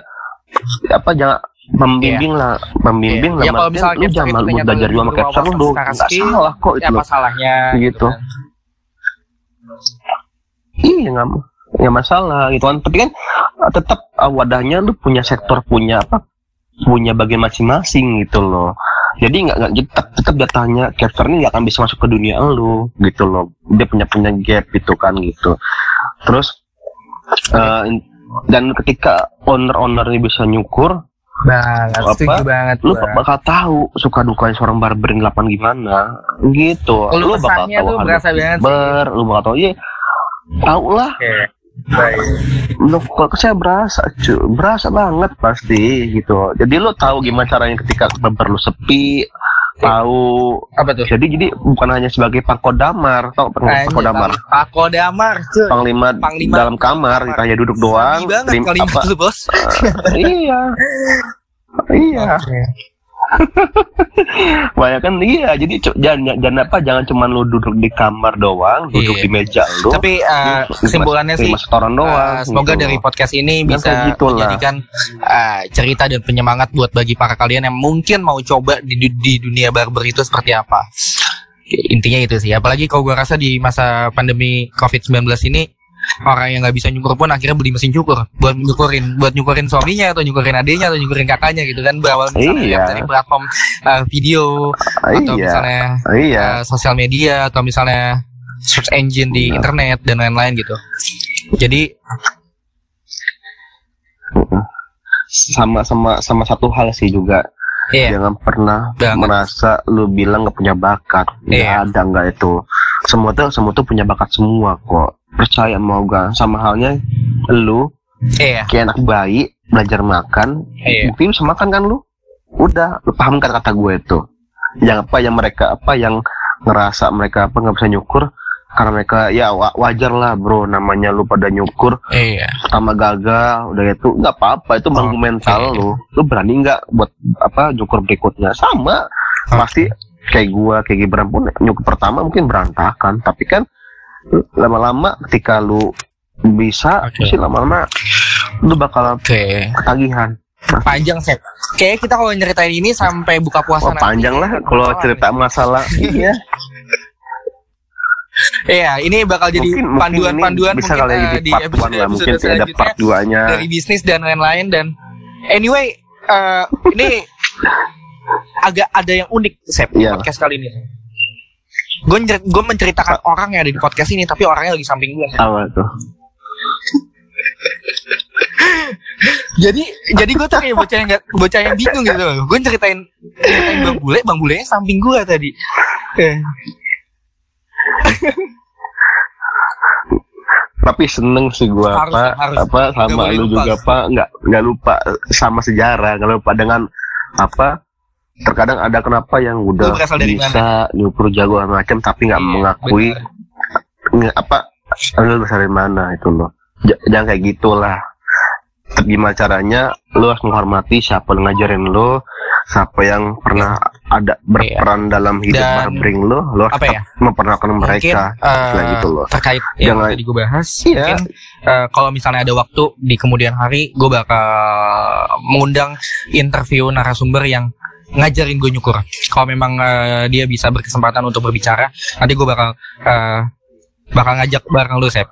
apa jangan pembimbing lah pembimbing Iya. Ya, lah kalau Martian, misalnya lu jangan lu belajar juga sama capture lu nggak salah kok ya itu apa loh. salahnya Gitu. kan. Iya nggak nggak masalah gitu kan. Tapi kan tetap eh, wadahnya lu punya sektor punya apa punya bagian masing-masing gitu loh. Jadi nggak nggak tetap tetap datanya caster ini nggak akan bisa masuk ke dunia lu gitu loh. Dia punya punya gap gitu kan gitu. Terus in- dan ketika owner-owner ini bisa nyukur, banget Apa? setuju banget lu gua. bakal tahu suka dukanya seorang barber di lapangan gimana gitu. Lu bakal kesannya tahu tuh berasa banget barber, lu bakal tahu iya tahu lah Oke. Kok saya berasa, cu, berasa banget pasti gitu. Jadi lo tahu gimana caranya ketika lu sepi, tahu. apa tuh Jadi jadi bukan hanya sebagai pakodamar, tau Nah, pang pakodamar, Pako Damar tuh panglima, Panglima dalam kamar, kita hanya duduk doang. Sabi banget terima- apa, lu bos iya, iya. Oke. Banyak kan iya. Jadi jangan jangan apa, jangan cuma lu duduk di kamar doang, duduk Iya. di meja lu. tapi eh, terus kesimpulannya sih doang. eh, semoga gitu. dari podcast ini bisa gitu menjadikan eh, cerita dan penyemangat buat bagi para kalian yang mungkin mau coba di, di dunia barber itu seperti apa intinya itu sih apalagi kalau gua rasa di masa pandemi covid-19 ini orang yang nggak bisa nyukur pun akhirnya beli mesin cukur buat nyukurin buat nyukurin suaminya atau nyukurin adiknya atau nyukurin kakaknya gitu kan berawal misalnya Iya. dari platform eh, video atau iya, misalnya iya. eh, sosial media atau misalnya search engine di Benar. internet dan lain-lain gitu. Jadi sama sama sama satu hal sih juga iya, jangan pernah Banget. merasa lu bilang nggak punya bakat nggak Iya. ada nggak itu semua tuh semua tuh punya bakat semua kok. Percaya mau gak? Sama halnya lu iya, kayak anak bayi belajar makan iya. bukti bisa makan kan lu? Udah lu paham kan kata gue itu? Yang apa yang mereka apa yang ngerasa mereka apa nggak bisa nyukur? Karena mereka ya wa- wajar lah bro. Namanya lu pada nyukur Iya. pertama gagal udah itu nggak apa-apa itu bangku Oke. mental lu. Lu berani nggak buat apa nyukur berikutnya? Sama. Pasti kayak gua kayak Gibran pun nyukur pertama mungkin berantakan tapi kan lama-lama ketika lu bisa Oke. pasti lama-lama lu bakal Oke. ketagihan Panjang sih. Kayak kita kalau nyeritain ini sampai buka puasa nanti. panjang lah kalau cerita masalah iya Iya, ini bakal jadi mungkin mungkin panduan-panduan ini bisa mungkin kali eh, jadi di part episode lah mungkin episode ada part 2 nya dari bisnis dan lain-lain dan anyway eh, ini agak ada yang unik Sep Iya. podcast kali ini. Gue gue menceritakan orang yang ada di podcast ini tapi orangnya lagi samping gue. apa tuh Jadi jadi gue tuh kayak bocah yang gak, bocah yang bingung gitu loh. Gue ceritain ceritain bang bule, bang bulenya samping gue tadi. Eh, tapi seneng sih gua Harus, apa harus. apa sama lu lupa. juga pak nggak nggak lupa sama sejarah nggak lupa dengan apa terkadang ada kenapa yang udah bisa nyukur jago macam tapi nggak Iya, mengakui nggak apa lu berasal dari mana itu loh. J- jangan kayak gitulah. Tapi gimana caranya lu harus menghormati siapa yang ngajarin lu siapa yang pernah ada berperan dalam hidup Dan- barbering lo lo harus apa ya? tetap memperkenalkan mereka. Mungkin, eh, Selain gitu loh. terkait yang Jangan- tadi gue bahas Iya. mungkin eh, kalau misalnya ada waktu di kemudian hari gue bakal mengundang interview narasumber yang ngajarin gue nyukur. Kalau memang eh, dia bisa berkesempatan untuk berbicara nanti gue bakal eh, bakal ngajak bareng lu Sep.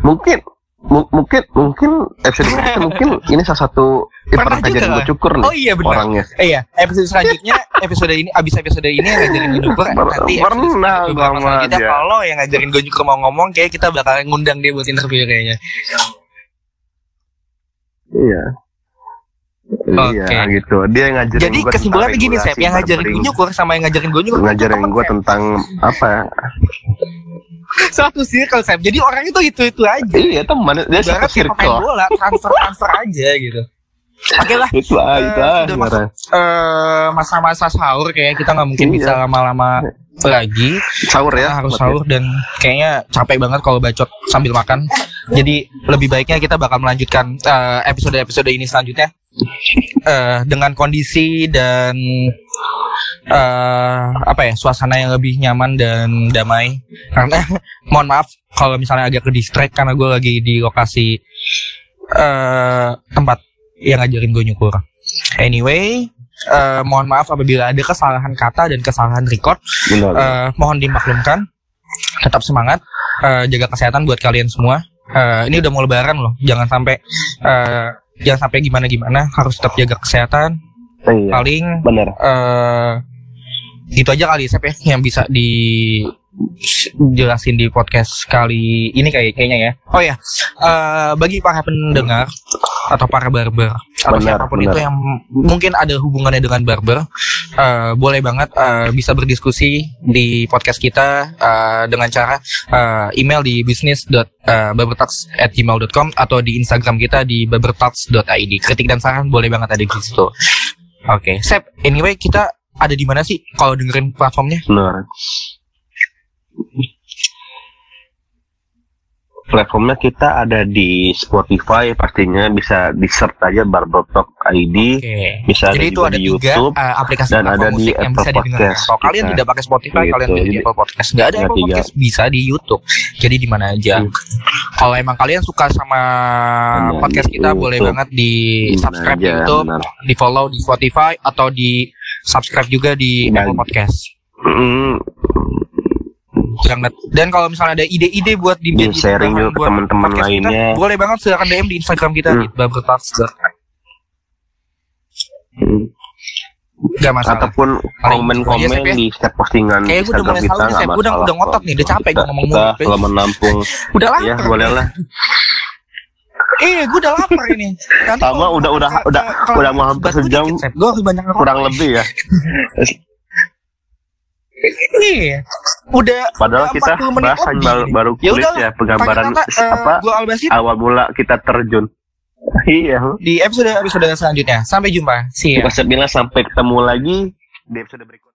Mungkin mu- mungkin mungkin episode ini mungkin ini salah satu Pernah pernah juga. gue cukur nih oh iya benar. orangnya. Eh iya episode selanjutnya episode ini abis episode ini yang ngajarin gue nyukur nanti pernah sama dia. kalau yang ngajarin gue nyukur mau ngomong kayak kita bakal ngundang dia buat interview kayaknya. Iya Iya gitu. Dia yang ngajarin Jadi gua kesimpulannya gini Sep, yang ngajarin gue nyukur sama yang ngajarin gue nyukur ngajarin gue tentang apa ya? satu circle Sep. Jadi orang itu itu itu aja. Iya teman, dia satu circle. bola, transfer transfer aja gitu. Oke lah, Itu ah, Eh, itu sudah marah. eh, masa-masa sahur kayak kita nggak mungkin Iya. bisa lama-lama lagi. Sahur ya. Harus sahur dan kayaknya capek banget kalau bacot sambil makan. Jadi lebih baiknya kita bakal melanjutkan eh, episode-episode ini selanjutnya Eh, dengan kondisi dan eh apa ya suasana yang lebih nyaman dan damai. Karena mohon maaf kalau misalnya agak ke distract karena gue lagi di lokasi eh tempat yang ngajarin gue nyukur. Anyway, eh, mohon maaf apabila ada kesalahan kata dan kesalahan record. Benar. Eh, mohon dimaklumkan. Tetap semangat, eh, jaga kesehatan buat kalian semua. Eh, ini udah mau lebaran loh, jangan sampai eh, jangan sampai gimana gimana, harus tetap jaga kesehatan. iya. Paling Benar. eh gitu aja kali Sep ya yang bisa dijelasin di podcast kali ini kayak kayaknya ya. Oh ya, eh, bagi para pendengar atau para barber atau Benar, siapa pun benar. itu yang mungkin ada hubungannya dengan barber, eh, boleh banget eh, bisa berdiskusi di podcast kita eh, dengan cara eh, email di business.barbertalks@gmail.com atau di Instagram kita di barbertalks.id. Kritik dan saran boleh banget ada di situ. Oke, Sep. Anyway, kita ada di mana sih kalau dengerin platformnya? Benar. Platformnya kita ada di Spotify pastinya bisa di search aja Barber Talk ID Oke. bisa Jadi ada itu ada di tiga YouTube uh, aplikasi dan ada di musik yang bisa Apple. Podcast Kalau kalian tidak pakai Spotify, Gitu. kalian tidak di Jadi- Apple Podcast. Nggak ada Apple tiga. Podcast, bisa di YouTube. Jadi di mana aja. Hmm. Kalau emang kalian suka sama Benar, podcast di kita, boleh YouTube. banget di subscribe di aja, YouTube, benar. di follow di Spotify atau di subscribe juga di Dan- Apple Podcast. Mm, Banget. Dan kalau misalnya ada ide-ide buat di Di sharing juga ke teman-teman podcast kita, lainnya. boleh banget silakan DM di Instagram kita Hmm. di Babertalks. mm. Gak masalah. ataupun komen-komen Iya, ya. di setiap postingan Kayaknya gue udah mulai kita nggak Sep. Udah- udah ngotot nih, udah capek kita, gua ngomong kita mulu. kalau menampung Udah lapar. ya boleh lah Eh, gue udah lapar ini. Nanti Sama, udah- udah- udah- udah mau hampir sejam. Gue harus banyak kurang lebih ya Iya. Udah padahal udah kita 40 menit bahasan baru, baru Ya kulit ya penggambaran kata, eh, apa Gua Albasit awal mula kita terjun iya di episode episode selanjutnya. Sampai jumpa. See ya. sampai ketemu lagi di episode berikutnya